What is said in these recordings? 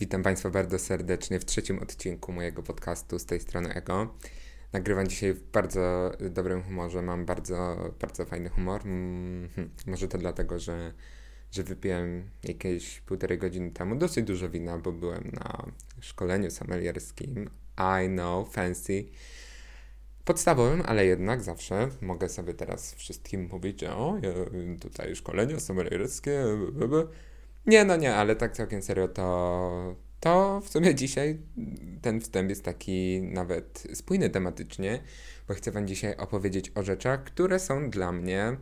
Witam Państwa bardzo serdecznie w trzecim odcinku mojego podcastu z tej strony Ego. Nagrywam dzisiaj w bardzo dobrym humorze, mam bardzo, bardzo fajny humor. Mm, hmm, może to dlatego, że, że wypiłem jakieś półtorej godziny temu dosyć dużo wina, bo byłem na szkoleniu sommelierskim. I know, fancy. Podstawowym, ale jednak zawsze mogę sobie teraz wszystkim mówić, że o, tutaj szkolenie sommelierskie, nie, no nie, ale tak całkiem serio to, to w sumie dzisiaj ten wstęp jest taki nawet spójny tematycznie, bo chcę Wam dzisiaj opowiedzieć o rzeczach, które są dla mnie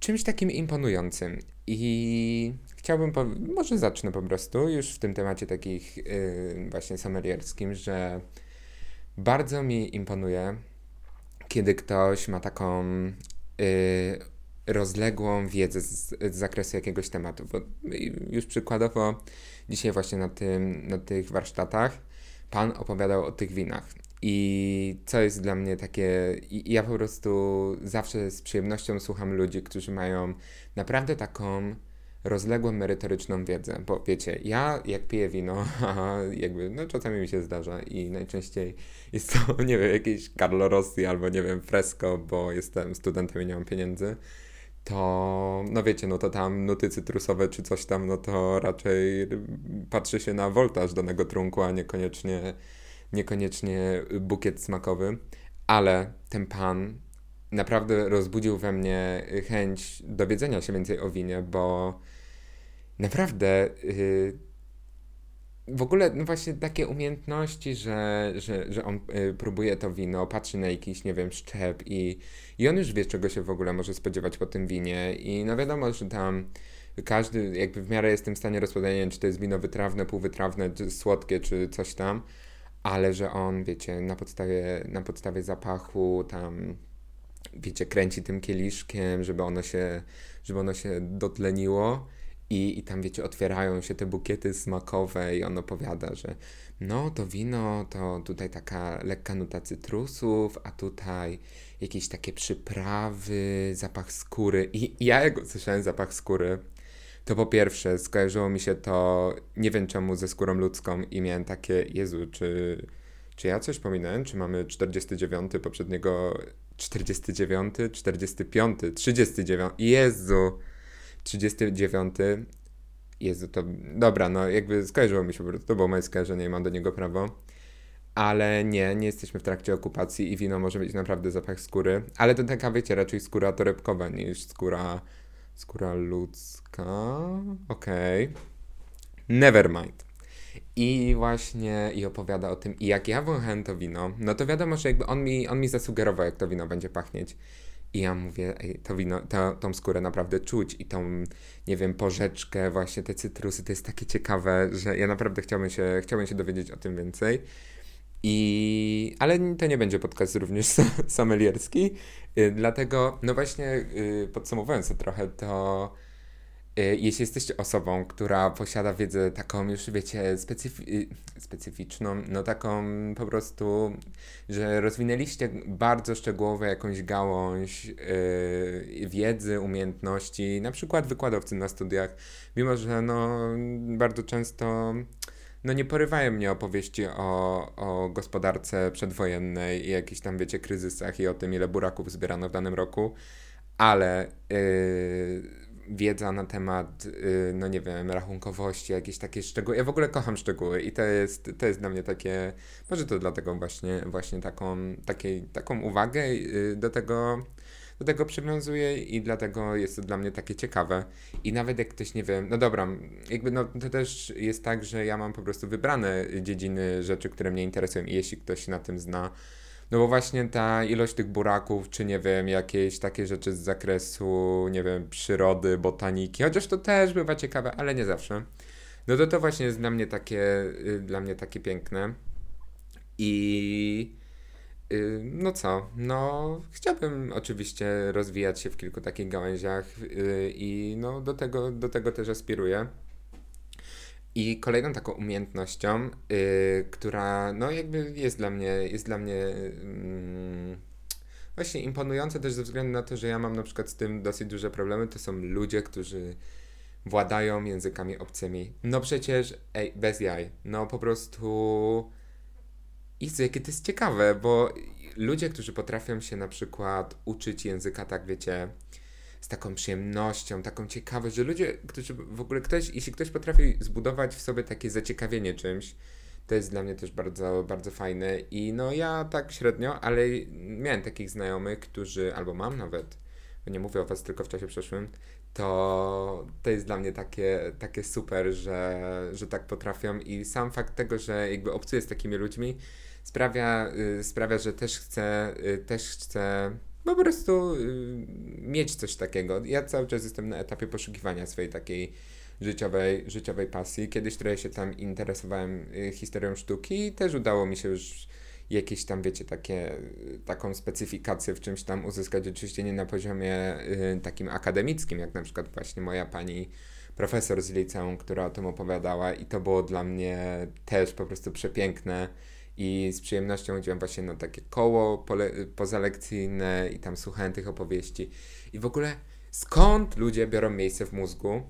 czymś takim imponującym. I chciałbym, może zacznę po prostu już w tym temacie takich yy, właśnie sommelierskim, że bardzo mi imponuje, kiedy ktoś ma taką yy, rozległą wiedzę z, z, zakresu jakiegoś tematu. Bo już przykładowo dzisiaj właśnie na, tym, na tych warsztatach pan opowiadał o tych winach. I co jest dla mnie takie, ja po prostu zawsze z przyjemnością słucham ludzi, którzy mają naprawdę taką rozległą merytoryczną wiedzę, bo wiecie, ja jak piję wino, jakby, no czasami mi się zdarza i najczęściej jest to, nie wiem, jakieś Carlo Rossi albo nie wiem, Fresco, bo jestem studentem i nie mam pieniędzy, to no wiecie, no to tam nuty cytrusowe czy coś tam, no to raczej patrzy się na woltaż danego trunku, a niekoniecznie, niekoniecznie bukiet smakowy. Ale ten pan naprawdę rozbudził we mnie chęć dowiedzenia się więcej o winie, bo naprawdę yy, w ogóle no właśnie takie umiejętności, że, że, że on y, próbuje to wino, patrzy na jakiś, nie wiem, szczep i, i on już wie, czego się w ogóle może spodziewać po tym winie. I no wiadomo, że tam każdy jakby w miarę jestem w stanie rozpoznania, czy to jest wino wytrawne, półwytrawne, czy słodkie, czy coś tam, ale że on, wiecie, na podstawie, na podstawie zapachu tam, wiecie, kręci tym kieliszkiem, żeby ono się, żeby ono się dotleniło i, I tam, wiecie, otwierają się te bukiety smakowe i on opowiada, że no to wino to tutaj taka lekka nuta cytrusów, a tutaj jakieś takie przyprawy, zapach skóry. I ja jak usłyszałem zapach skóry, to po pierwsze skojarzyło mi się to, nie wiem czemu, ze skórą ludzką i miałem takie, Jezu, czy, czy ja coś pominąłem? Czy mamy 49 poprzedniego, 49, 45, 39, Jezu! 39. Jezu, to. Dobra, no jakby skojarzyło mi się po prostu. To było moje skojarzenie mam do niego prawo. Ale nie, nie jesteśmy w trakcie okupacji i wino może mieć naprawdę zapach skóry. Ale to taka, wiecie, raczej skóra torebkowa niż skóra. skóra ludzka. Okej. Okay. Never mind. I właśnie i opowiada o tym, i jak ja wąchałem to wino, no to wiadomo, że jakby on mi, on mi zasugerował, jak to wino będzie pachnieć. I ja mówię, ej, to wino, to, tą skórę naprawdę czuć i tą, nie wiem, porzeczkę, właśnie te cytrusy, to jest takie ciekawe, że ja naprawdę chciałbym się, chciałbym się dowiedzieć o tym więcej. I, ale to nie będzie podcast również sommelierski, yy, dlatego, no właśnie, yy, podsumowując to trochę, to Y, jeśli jesteście osobą, która posiada wiedzę taką już, wiecie, specyfi y, specyficzną, no taką po prostu, że rozwinęliście bardzo szczegółowo jakąś gałąź yy, wiedzy, umiejętności, na przykład wykładowcy na studiach, mimo że no bardzo często no nie porywają mnie opowieści o, o gospodarce przedwojennej i jakichś tam, wiecie, kryzysach i o tym, ile buraków zbierano w danym roku, ale yy, wiedza na temat, y, no nie wiem, rachunkowości, jakieś takie szczegóły. Ja w ogóle kocham szczegóły i to jest, to jest dla mnie takie, może to dlatego właśnie, właśnie taką, takiej, taką uwagę y, do tego, do tego przywiązuję i dlatego jest to dla mnie takie ciekawe. I nawet jak ktoś nie wie, no dobra, jakby no to też jest tak, że ja mam po prostu wybrane dziedziny rzeczy, które mnie interesują i jeśli ktoś się na tym zna, no bo właśnie ta ilość tych buraków, czy nie wiem, jakieś takie rzeczy z zakresu, nie wiem, przyrody, botaniki, chociaż to też bywa ciekawe, ale nie zawsze. No to to właśnie jest dla mnie takie, y, dla mnie takie piękne. I y, no co, no chciałbym oczywiście rozwijać się w kilku takich gałęziach y, i no do tego, do tego też aspiruję. I kolejną taką umiejętnością, yy, która no jakby jest dla mnie, jest dla mnie yy, właśnie imponująca też ze względu na to, że ja mam na przykład z tym dosyć duże problemy, to są ludzie, którzy władają językami obcymi. No przecież, ej, bez jaj. No po prostu... Jezu, jakie to jest ciekawe, bo ludzie, którzy potrafią się na przykład uczyć języka, tak wiecie, z taką przyjemnością, taką ciekawość, że ludzie, którzy w ogóle ktoś, jeśli ktoś potrafi zbudować w sobie takie zaciekawienie czymś, to jest dla mnie też bardzo, bardzo fajne. I no ja tak średnio, ale miałem takich znajomych, którzy, albo mam nawet, bo nie mówię o was tylko w czasie przeszłym, to to jest dla mnie takie, takie super, że, że tak potrafią. I sam fakt tego, że jakby obcuję z takimi ludźmi sprawia, y, sprawia że też chcę, y, też chcę po prostu y, mieć coś takiego. Ja cały czas jestem na etapie poszukiwania swojej takiej życiowej, życiowej pasji. Kiedyś trochę się tam interesowałem y, historią sztuki i też udało mi się już jakieś tam, wiecie, takie, y, taką specyfikację w czymś tam uzyskać. Oczywiście nie na poziomie takim akademickim, jak na przykład właśnie moja pani profesor z liceum, która o tym opowiadała i to było dla mnie też po prostu przepiękne i z przyjemnością chodziłem właśnie na takie koło pole, pozalekcyjne i tam słuchałem tych opowieści. I w ogóle skąd ludzie biorą miejsce w mózgu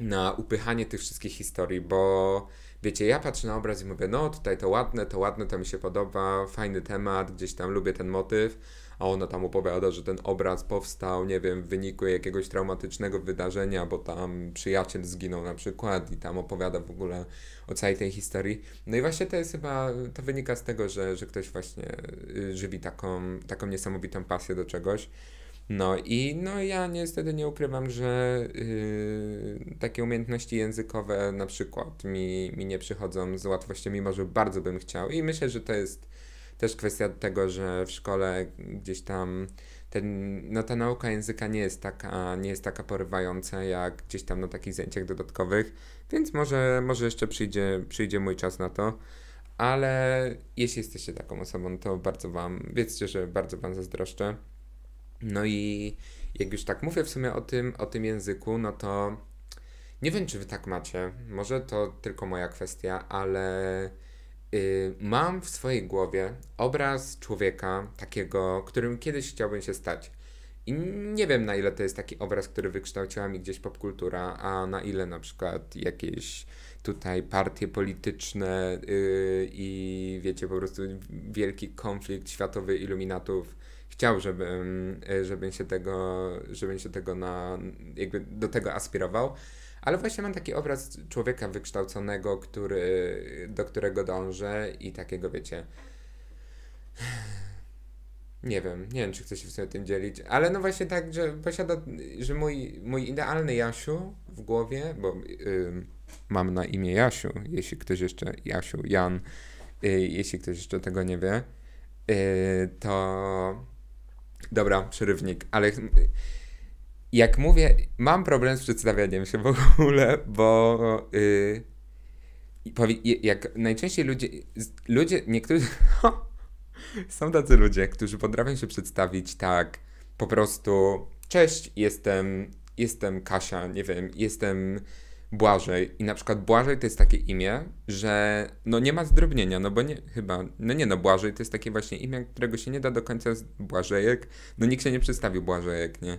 na upychanie tych wszystkich historii, bo wiecie, ja patrzę na obraz i mówię, no tutaj to ładne, to ładne, to mi się podoba, fajny temat, gdzieś tam lubię ten motyw, a ona tam opowiada, że ten obraz powstał, nie wiem, w wyniku jakiegoś traumatycznego wydarzenia, bo tam przyjaciel zginął na przykład i tam opowiada w ogóle o całej tej historii. No i właśnie to jest chyba, to wynika z tego, że, że ktoś właśnie y, żywi taką, taką niesamowitą pasję do czegoś. No i no ja niestety nie ukrywam, że yy, takie umiejętności językowe na przykład mi, mi nie przychodzą z łatwością, mimo że bardzo bym chciał. I myślę, że to jest też kwestia tego, że w szkole gdzieś tam ten, no ta nauka języka nie jest taka, nie jest taka porywająca jak gdzieś tam na takich zajęciach dodatkowych, więc może, może jeszcze przyjdzie, przyjdzie mój czas na to. Ale jeśli jesteście taką osobą, to bardzo Wam, wiedzcie, że bardzo Wam zazdroszczę. No i jak już tak mówię w sumie o tym, o tym języku, no to nie wiem, czy wy tak macie. Może to tylko moja kwestia, ale yy, mam w swojej głowie obraz człowieka takiego, którym kiedyś chciałbym się stać. I nie wiem, na ile to jest taki obraz, który wykształciła mi gdzieś popkultura, a na ile na przykład jakieś tutaj partie polityczne yy, i wiecie, po prostu wielki konflikt światowy iluminatów chciał, żebym, e, żebym się tego, żebym się tego na, jakby do tego aspirował. Ale właśnie mam taki obraz człowieka wykształconego, który, do którego dążę i takiego, wiecie, nie wiem, nie wiem, czy chcę się w tym dzielić, ale no właśnie tak, że posiada, że mój, mój idealny Jasiu w głowie, bo yy, mam na imię Jasiu, jeśli ktoś jeszcze, Jasiu, Jan, yy, jeśli ktoś jeszcze tego nie wie, yy, to Dobra, przerywnik, ale jak mówię, mam problem z przedstawianiem się w ogóle, bo yy, jak najczęściej ludzie, ludzie, niektórzy, są tacy ludzie, którzy potrafią się przedstawić tak po prostu, cześć, jestem, jestem Kasia, nie wiem, jestem Błażej i na przykład Błażej to jest takie imię, że no nie ma zdrobnienia, no bo nie, chyba, no nie no, Błażej to jest takie właśnie imię, którego się nie da do końca Błażejek, no nikt się nie przedstawił Błażejek, nie?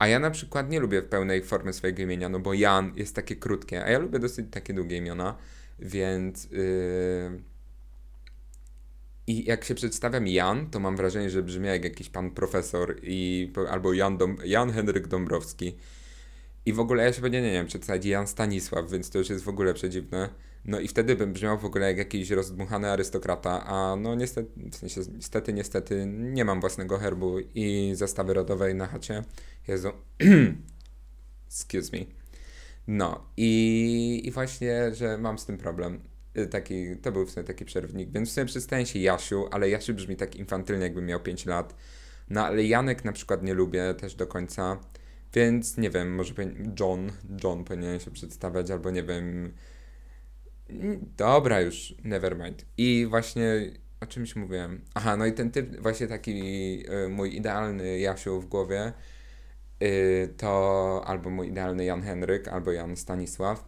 A ja na przykład nie lubię pełnej formy swojego imienia, no bo Jan jest takie krótkie, a ja lubię dosyć takie długie imiona, więc... Yy... I jak się przedstawiam Jan, to mam wrażenie, że brzmi jak jakiś pan profesor i, albo Jan, Dom, Jan Henryk Dąbrowski. I w ogóle ja się nie, nie wiem, przedstawić Jan Stanisław, więc to już jest w ogóle przedziwne. No i wtedy bym brzmiał w ogóle jak jakiś rozdmuchany arystokrata, a no niestety, w sensie, niestety, niestety nie mam własnego herbu i zastawy rodowej na chacie. Jezu. Excuse me. No i, i właśnie, że mam z tym problem. Y, taki, to był w sumie taki przerwnik, więc w sumie przedstawię się Jasiu, ale Jasiu brzmi tak infantylnie, jakbym miał 5 lat. No ale Janek na przykład nie lubię też do końca. Więc nie wiem, może John, John powinien się przedstawiać, albo nie wiem. Dobra, już, never mind. I właśnie o czymś mówiłem. Aha, no i ten typ, właśnie taki y, mój idealny Jasiu w głowie, y, to albo mój idealny Jan Henryk, albo Jan Stanisław.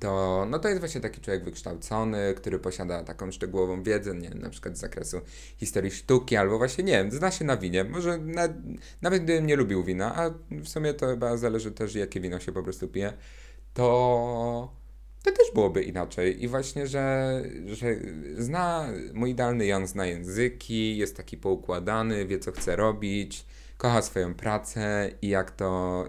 to, no to jest właśnie taki człowiek wykształcony, który posiada taką szczegółową wiedzę, nie wiem, na przykład z zakresu historii sztuki, albo właśnie, nie wiem, zna się na winie. Może na, nawet gdybym nie lubił wina, a w sumie to chyba zależy też, jakie wino się po prostu pije, to to też byłoby inaczej. I właśnie, że, że zna, mój idealny Jan zna języki, jest taki poukładany, wie co chce robić, kocha swoją pracę i jak to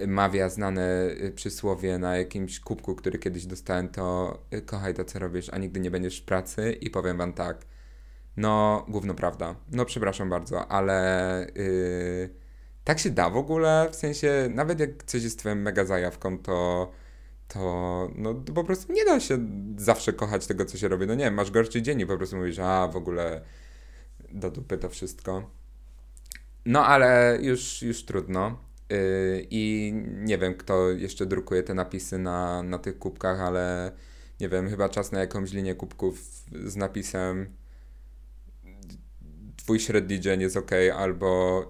y, mawia znane y, przysłowie na jakimś kubku, który kiedyś dostałem, to y, kochaj to, co robisz, a nigdy nie będziesz w pracy i powiem wam tak, no, główno prawda. No, przepraszam bardzo, ale yy, tak się da w ogóle, w sensie, nawet jak coś jest twoją mega zajawką, to to no po prostu nie da się zawsze kochać tego, co się robi. No nie masz gorszy dzień i po prostu mówisz, a w ogóle do dupy to wszystko. No ale już, już trudno. Yy, I nie wiem, kto jeszcze drukuje te napisy na, na tych kubkach, ale nie wiem, chyba czas na jakąś linię kubków z napisem Twój średni dzień jest ok, albo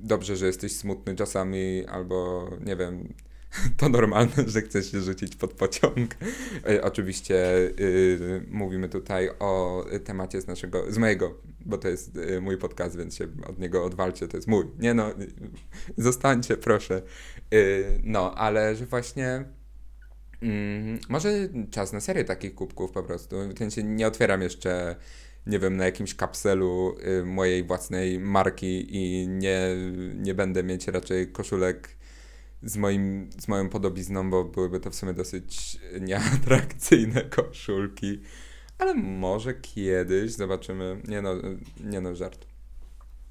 dobrze, że jesteś smutny czasami, albo nie wiem, to normalne, że chcesz się rzucić pod pociąg. E, oczywiście y, mówimy tutaj o temacie z naszego, z mojego, bo to jest y, mój podcast, więc się od niego odwalcie, to jest mój. Nie no, zostańcie proszę. Y, no, ale że właśnie mm, może czas na serię takich kubków po prostu. W nie otwieram jeszcze nie wiem, na jakimś kapselu y, mojej własnej marki i nie, nie będę mieć raczej koszulek z, moim, z moją podobizną, bo byłyby to w sumie dosyć nieatrakcyjne koszulki. Ale może kiedyś zobaczymy. Nie no, nie no, żart.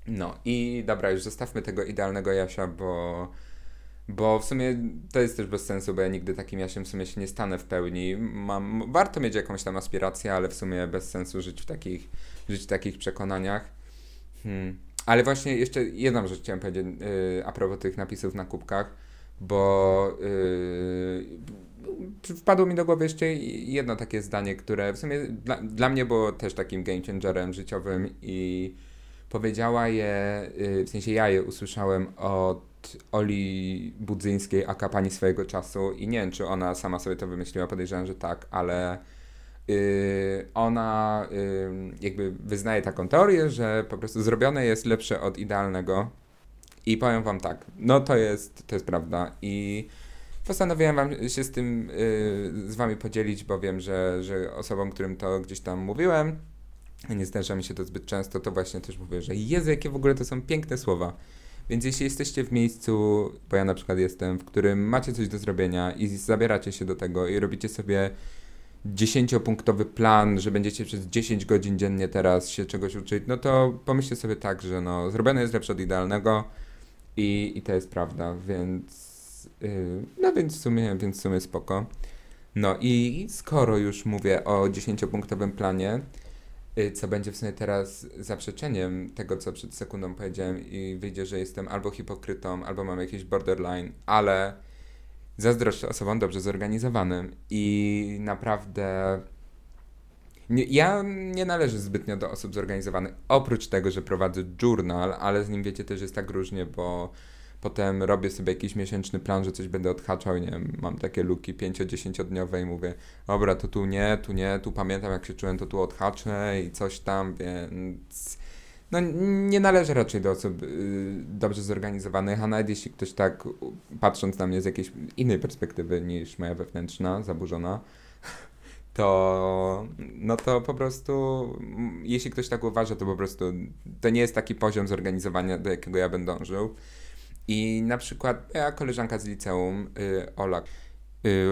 No i dobra, już zostawmy tego idealnego Jasia, bo, bo w sumie to jest też bez sensu, bo ja nigdy takim Jasiem w sumie się nie stanę w pełni. Mam, warto mieć jakąś tam aspirację, ale w sumie bez sensu żyć w takich, żyć w takich przekonaniach. Hmm. Ale właśnie jeszcze jedną rzecz chciałem powiedzieć yy, a propos tych napisów na kubkach bo yy, wpadło mi do głowy jeszcze jedno takie zdanie, które w sumie dla, dla mnie było też takim game changerem życiowym i powiedziała je, yy, w sensie ja je usłyszałem od Oli Budzyńskiej, aka pani swojego czasu i nie wiem, czy ona sama sobie to wymyśliła, podejrzewam, że tak, ale yy, ona yy, jakby wyznaje taką teorię, że po prostu zrobione jest lepsze od idealnego, i powiem wam tak, no to jest, to jest prawda i postanowiłem wam się z tym yy, z wami podzielić, bo wiem, że, że osobom, którym to gdzieś tam mówiłem, nie zdarza mi się to zbyt często, to właśnie też mówię, że Jezu, jakie w ogóle to są piękne słowa. Więc jeśli jesteście w miejscu, bo ja na przykład jestem, w którym macie coś do zrobienia i zabieracie się do tego i robicie sobie dziesięciopunktowy plan, że będziecie przez 10 godzin dziennie teraz się czegoś uczyć, no to pomyślcie sobie tak, że no, zrobione jest lepsze od idealnego, i, i to jest prawda, więc. Yy, no więc w sumie, więc w sumie spoko. No i skoro już mówię o 10-punktowym planie, yy, co będzie w sumie teraz zaprzeczeniem tego, co przed sekundą powiedziałem, i wyjdzie, że jestem albo hipokrytą, albo mam jakiś borderline, ale zazdroszczę osobom dobrze zorganizowanym i naprawdę nie, ja nie należę zbytnio do osób zorganizowanych, oprócz tego, że prowadzę journal, ale z nim wiecie też jest tak różnie, bo potem robię sobie jakiś miesięczny plan, że coś będę odhaczał, nie wiem, mam takie luki 5-10 dniowe i mówię, dobra, to tu nie, tu nie, tu pamiętam jak się czułem, to tu odhaczę i coś tam, więc no nie należę raczej do osób y, dobrze zorganizowanych, a nawet jeśli ktoś tak, patrząc na mnie z jakiejś innej perspektywy niż moja wewnętrzna, zaburzona, to no to po prostu, jeśli ktoś tak uważa, to po prostu to nie jest taki poziom zorganizowania, do jakiego ja będę dążył. I na przykład ja koleżanka z liceum, y, Ola,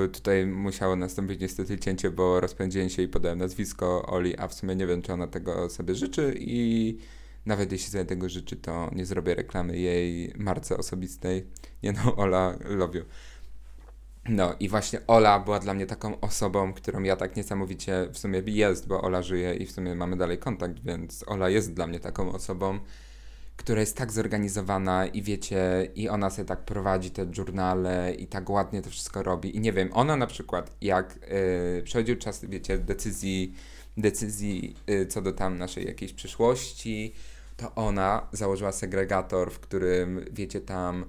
y, tutaj musiało nastąpić niestety cięcie, bo rozpędziłem się i podałem nazwisko Oli, a w sumie nie wiem, czy ona tego sobie życzy i nawet jeśli sobie tego życzy, to nie zrobię reklamy jej marce osobistej. Nie no, Ola, love you. No i właśnie Ola była dla mnie taką osobą, którą ja tak niesamowicie w sumie jest, bo Ola żyje i w sumie mamy dalej kontakt, więc Ola jest dla mnie taką osobą, która jest tak zorganizowana i wiecie, i ona sobie tak prowadzi te journale i tak ładnie to wszystko robi. I nie wiem, ona na przykład jak yy, przechodził czas, wiecie, decyzji, decyzji yy, co do tam naszej jakiejś przyszłości, to ona założyła segregator, w którym, wiecie, tam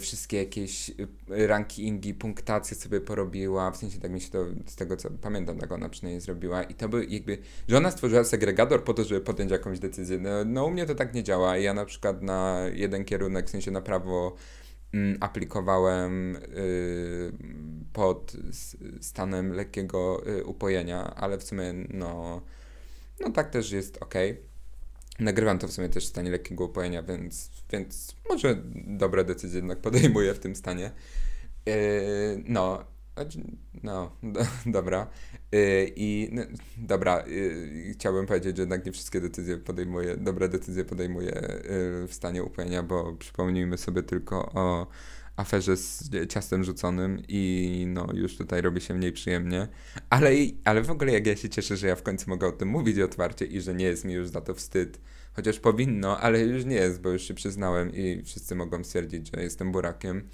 wszystkie jakieś y, rankingi, punktacje sobie porobiła, w sensie tak mi się to, z tego co pamiętam, tak ona przynajmniej zrobiła i to by jakby, że ona stworzyła segregator po to, żeby podjąć jakąś decyzję. No, no u mnie to tak nie działa. Ja na przykład na jeden kierunek, w sensie na prawo mm, aplikowałem y, pod stanem lekkiego y, upojenia, ale w sumie no, no tak też jest ok. Nagrywam to w sumie też w stanie lekkiego upojenia, więc, więc może dobre decyzje jednak podejmuję w tym stanie. Yy, no, no, do, dobra. Yy, I no, dobra, yy, chciałbym powiedzieć, że jednak nie wszystkie decyzje podejmuję, dobre decyzje podejmuję yy, w stanie upojenia, bo przypomnijmy sobie tylko o aferze z ciastem rzuconym i no już tutaj robi się mniej przyjemnie. Ale, ale w ogóle jak ja się cieszę, że ja w końcu mogę o tym mówić otwarcie i że nie jest mi już za to wstyd. Chociaż powinno, ale już nie jest, bo już się przyznałem i wszyscy mogą stwierdzić, że jestem burakiem.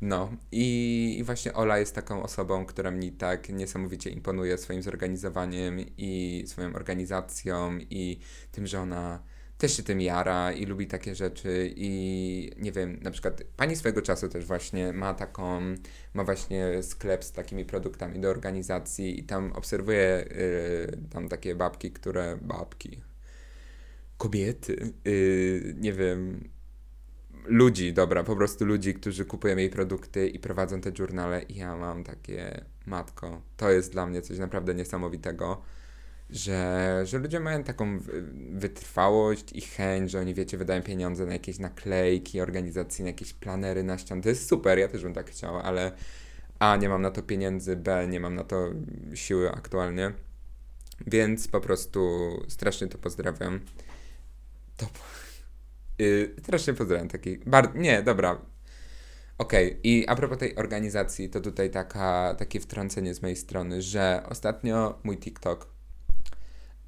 No i, i właśnie Ola jest taką osobą, która mi tak niesamowicie imponuje swoim zorganizowaniem i swoją organizacją i tym, że ona też się tym jara i lubi takie rzeczy i nie wiem, na przykład pani swego czasu też właśnie ma taką, ma właśnie sklep z takimi produktami do organizacji i tam obserwuję yy, tam takie babki, które, babki, kobiety, yy, nie wiem, ludzi, dobra, po prostu ludzi, którzy kupują jej produkty i prowadzą te journale. I ja mam takie, matko, to jest dla mnie coś naprawdę niesamowitego że, że ludzie mają taką wytrwałość i chęć, że oni, wiecie, wydają pieniądze na jakieś naklejki organizacyjne, jakieś planery na ścian. To jest super, ja też bym tak chciał, ale A, nie mam na to pieniędzy, B, nie mam na to siły aktualnie. Więc po prostu strasznie to pozdrawiam. To. Yy, strasznie pozdrawiam taki. Bar- nie, dobra. Okej, okay. i a propos tej organizacji, to tutaj taka, takie wtrącenie z mojej strony, że ostatnio mój TikTok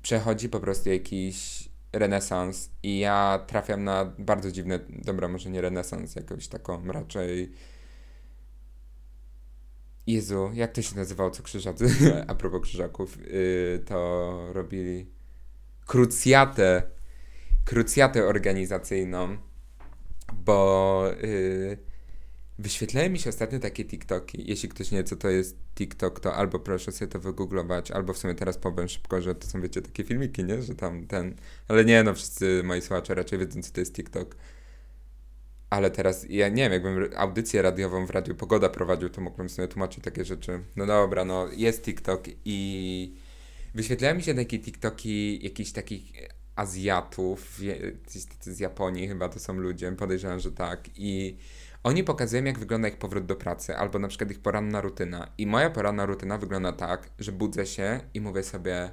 przechodzi po prostu jakiś renesans i ja trafiam na bardzo dziwne, dobra, może nie renesans, jakąś taką raczej Jezu, jak to się nazywało, co krzyżacy, a propos krzyżaków, yy, to robili krucjatę, krucjatę organizacyjną, bo yy, Wyświetlają mi się ostatnio takie TikToki. Jeśli ktoś nie wie, co to jest TikTok, to albo proszę sobie to wygooglować, albo w sumie teraz powiem szybko, że to są, wiecie, takie filmiki, nie? Że tam ten... Ale nie, no wszyscy moi słuchacze raczej wiedzą, co to jest TikTok. Ale teraz, ja nie wiem, jakbym audycję radiową w Radiu Pogoda prowadził, to mógłbym sobie tłumaczyć takie rzeczy. No dobra, no jest TikTok i wyświetlają mi się takie TikToki jakichś takich Azjatów, z Japonii chyba to są ludzie, podejrzewam, że tak. I oni pokazują, jak wygląda ich powrót do pracy, albo na przykład ich poranna rutyna. I moja poranna rutyna wygląda tak, że budzę się i mówię sobie: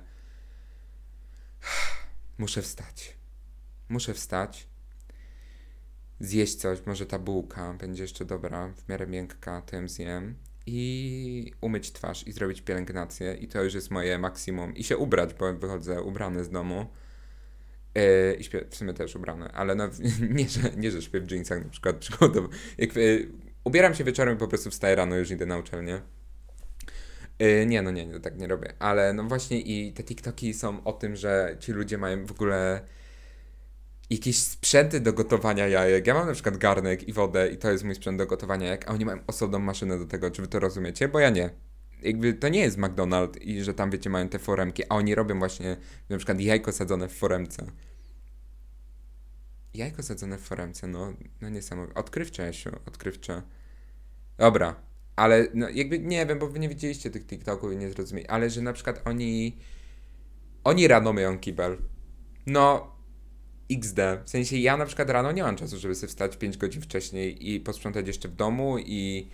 Muszę wstać. Muszę wstać. Zjeść coś, może ta bułka będzie jeszcze dobra, w miarę miękka, to ją zjem. I umyć twarz i zrobić pielęgnację. I to już jest moje maksimum. I się ubrać, bo wychodzę ubrany z domu. Yy, I śpię w sumie też ubrane, ale no, nie, że, nie, że śpię w jeansach na przykład przygodowo. Jak, yy, ubieram się wieczorem i po prostu wstaję rano, już idę na uczelnię. Yy, nie, no nie, nie, tak nie robię. Ale no właśnie i te TikToki są o tym, że ci ludzie mają w ogóle jakieś sprzęty do gotowania jajek. Ja mam na przykład garnek i wodę i to jest mój sprzęt do gotowania jajek, a oni mają osobną maszynę do tego. Czy wy to rozumiecie? Bo ja nie. Jakby to nie jest McDonald's i że tam wiecie mają te foremki, a oni robią właśnie na przykład jajko sadzone w foremce. Jajko sadzone w foremce, no, no niesamowite. Odkrywcze, Jasiu, odkrywcze. Dobra, ale no jakby nie wiem, bo wy nie widzieliście tych TikToków i nie zrozumieli, ale że na przykład oni oni rano myją kibel. No XD. W sensie ja na przykład rano nie mam czasu, żeby sobie wstać 5 godzin wcześniej i posprzątać jeszcze w domu i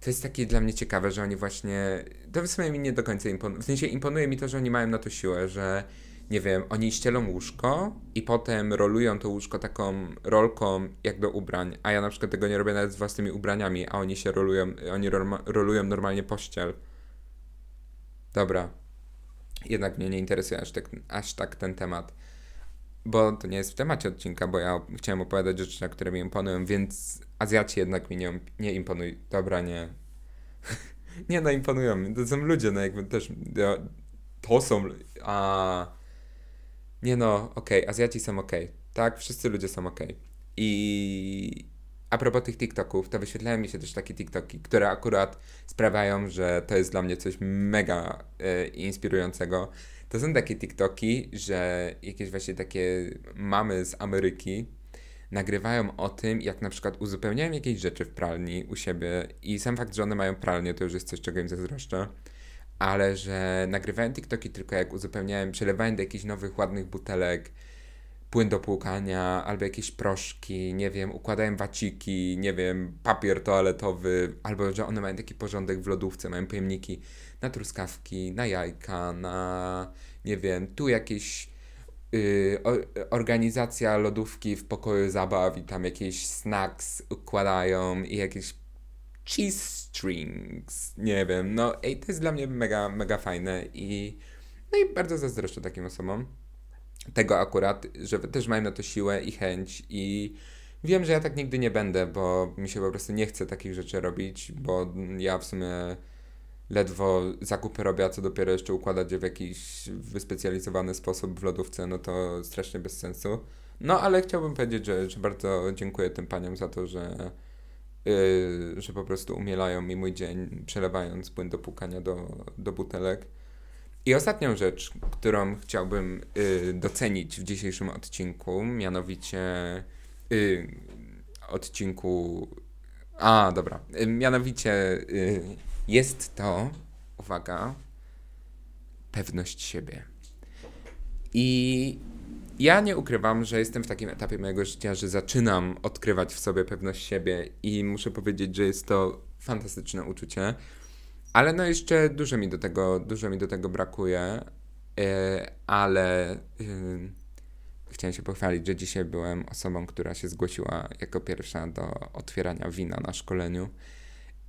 to jest takie dla mnie ciekawe, że oni właśnie. To w sumie mi nie do końca imponuje. W sensie imponuje mi to, że oni mają na to siłę, że nie wiem, oni ścielą łóżko i potem rolują to łóżko taką rolką jak do ubrań, a ja na przykład tego nie robię nawet z własnymi ubraniami, a oni się rolują, oni rolują normalnie pościel. Dobra. Jednak mnie nie interesuje aż tak, aż tak ten temat. Bo to nie jest w temacie odcinka, bo ja chciałem opowiadać rzeczy, na które mi imponują, więc Azjaci jednak mi nie, nie imponują. Dobra, nie. nie, no imponują. To są ludzie, no jakby też. To są. A nie no, okej, okay, Azjaci są okej. Okay. Tak, wszyscy ludzie są okej. Okay. I, a propos tych TikToków, to wyświetlają mi się też takie TikToki, które akurat sprawiają, że to jest dla mnie coś mega e, inspirującego. To są takie TikToki, że jakieś właśnie takie mamy z Ameryki nagrywają o tym, jak na przykład uzupełniają jakieś rzeczy w pralni u siebie i sam fakt, że one mają pralnię, to już jest coś, czego im zazdroszczę, ale że nagrywają TikToki tylko jak uzupełniają, przelewają do jakichś nowych, ładnych butelek, płyn do płukania, albo jakieś proszki, nie wiem, układają waciki, nie wiem, papier toaletowy, albo że one mają taki porządek w lodówce, mają pojemniki na truskawki, na jajka, na, nie wiem, tu jakieś organizacja lodówki w pokoju zabaw i tam jakieś snacks układają i jakieś cheese strings, nie wiem, no ej, to jest dla mnie mega, mega fajne i no i bardzo zazdroszczę takim osobom. Tego akurat, że też mają na to siłę i chęć i wiem, że ja tak nigdy nie będę, bo mi się po prostu nie chce takich rzeczy robić, bo ja w sumie ledwo zakupy robię, a co dopiero jeszcze układać je w jakiś wyspecjalizowany sposób w lodówce, no to strasznie bez sensu. No ale chciałbym powiedzieć, że, że bardzo dziękuję tym paniom za to, że, yy, że po prostu umielają mi mój dzień, przelewając płyn do płukania do, do butelek. I ostatnią rzecz, którą chciałbym y, docenić w dzisiejszym odcinku, mianowicie y, odcinku. A, dobra. Mianowicie y, jest to, uwaga, pewność siebie. I ja nie ukrywam, że jestem w takim etapie mojego życia, że zaczynam odkrywać w sobie pewność siebie i muszę powiedzieć, że jest to fantastyczne uczucie. Ale no jeszcze dużo mi do tego, dużo mi do tego brakuje, yy, ale yy, chciałem się pochwalić, że dzisiaj byłem osobą, która się zgłosiła jako pierwsza do otwierania wina na szkoleniu.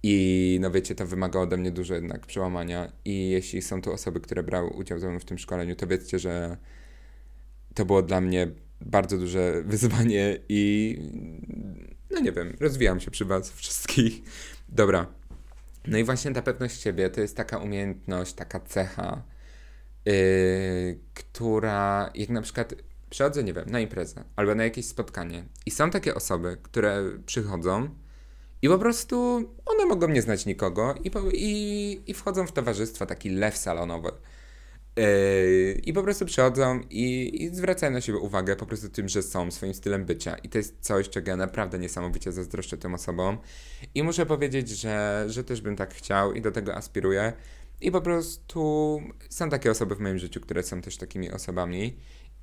I no wiecie, to wymagało ode mnie dużo jednak przełamania. I jeśli są tu osoby, które brały udział ze mną w tym szkoleniu, to wiedzcie, że to było dla mnie bardzo duże wyzwanie i no nie wiem, rozwijam się przy was wszystkich. Dobra, no i właśnie ta pewność siebie to jest taka umiejętność, taka cecha, yy, która jak na przykład przychodzę, nie wiem, na imprezę albo na jakieś spotkanie i są takie osoby, które przychodzą i po prostu one mogą nie znać nikogo i, i, i wchodzą w towarzystwo, taki lew salonowy. Yy, I po prostu przychodzą i, i zwracają na siebie uwagę po prostu tym, że są swoim stylem bycia. I to jest coś, czego ja naprawdę niesamowicie zazdroszczę tym osobom. I muszę powiedzieć, że, że też bym tak chciał i do tego aspiruję. I po prostu są takie osoby w moim życiu, które są też takimi osobami.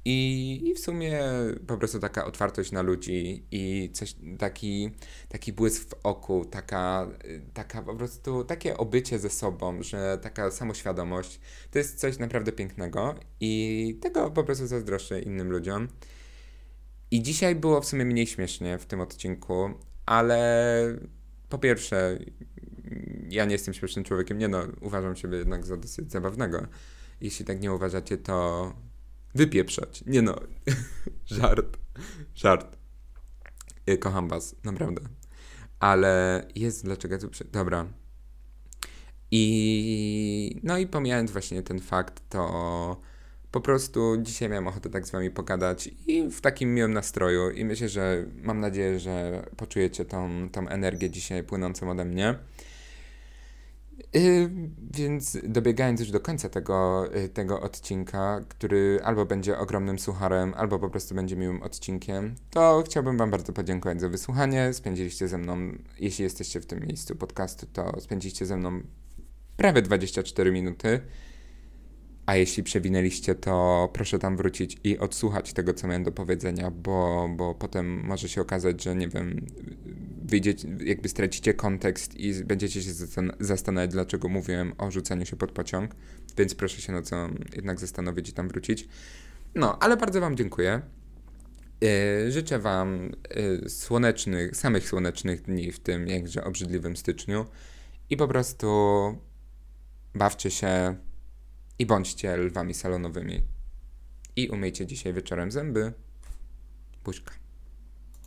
I, I w sumie po prostu taka otwartość na ludzi i coś, taki, taki błysk w oku, taka, taka po prostu takie obycie ze sobą, że taka samoświadomość to jest coś naprawdę pięknego i tego po prostu zazdroszczę innym ludziom. I dzisiaj było w sumie mniej śmiesznie w tym odcinku, ale po pierwsze, ja nie jestem śmiesznym człowiekiem, nie no, uważam siebie jednak za dosyć zabawnego. Jeśli tak nie uważacie, to wypieprzać. Nie no, żart, żart. Kocham was, naprawdę. Ale jest dlaczego tu... Dobra. I no i pomijając właśnie ten fakt, to po prostu dzisiaj miałem ochotę tak z wami pogadać i w takim miłym nastroju i myślę, że mam nadzieję, że poczujecie tą, tą energię dzisiaj płynącą ode mnie. Yy, więc dobiegając już do końca tego, yy, tego odcinka, który albo będzie ogromnym sucharem, albo po prostu będzie miłym odcinkiem, to chciałbym Wam bardzo podziękować za wysłuchanie. Spędziliście ze mną, jeśli jesteście w tym miejscu podcastu, to spędziliście ze mną prawie 24 minuty. A jeśli przewinęliście, to proszę tam wrócić i odsłuchać tego, co miałem do powiedzenia, bo, bo potem może się okazać, że nie wiem, wyjdziecie, jakby stracicie kontekst i będziecie się zastanawiać, dlaczego mówiłem o rzucaniu się pod pociąg, więc proszę się na co jednak zastanowić i tam wrócić. No, ale bardzo Wam dziękuję. Yy, życzę Wam yy, słonecznych, samych słonecznych dni w tym jakże obrzydliwym styczniu i po prostu bawcie się i bądźcie lwami salonowymi. I umyjcie dzisiaj wieczorem zęby. Buźka.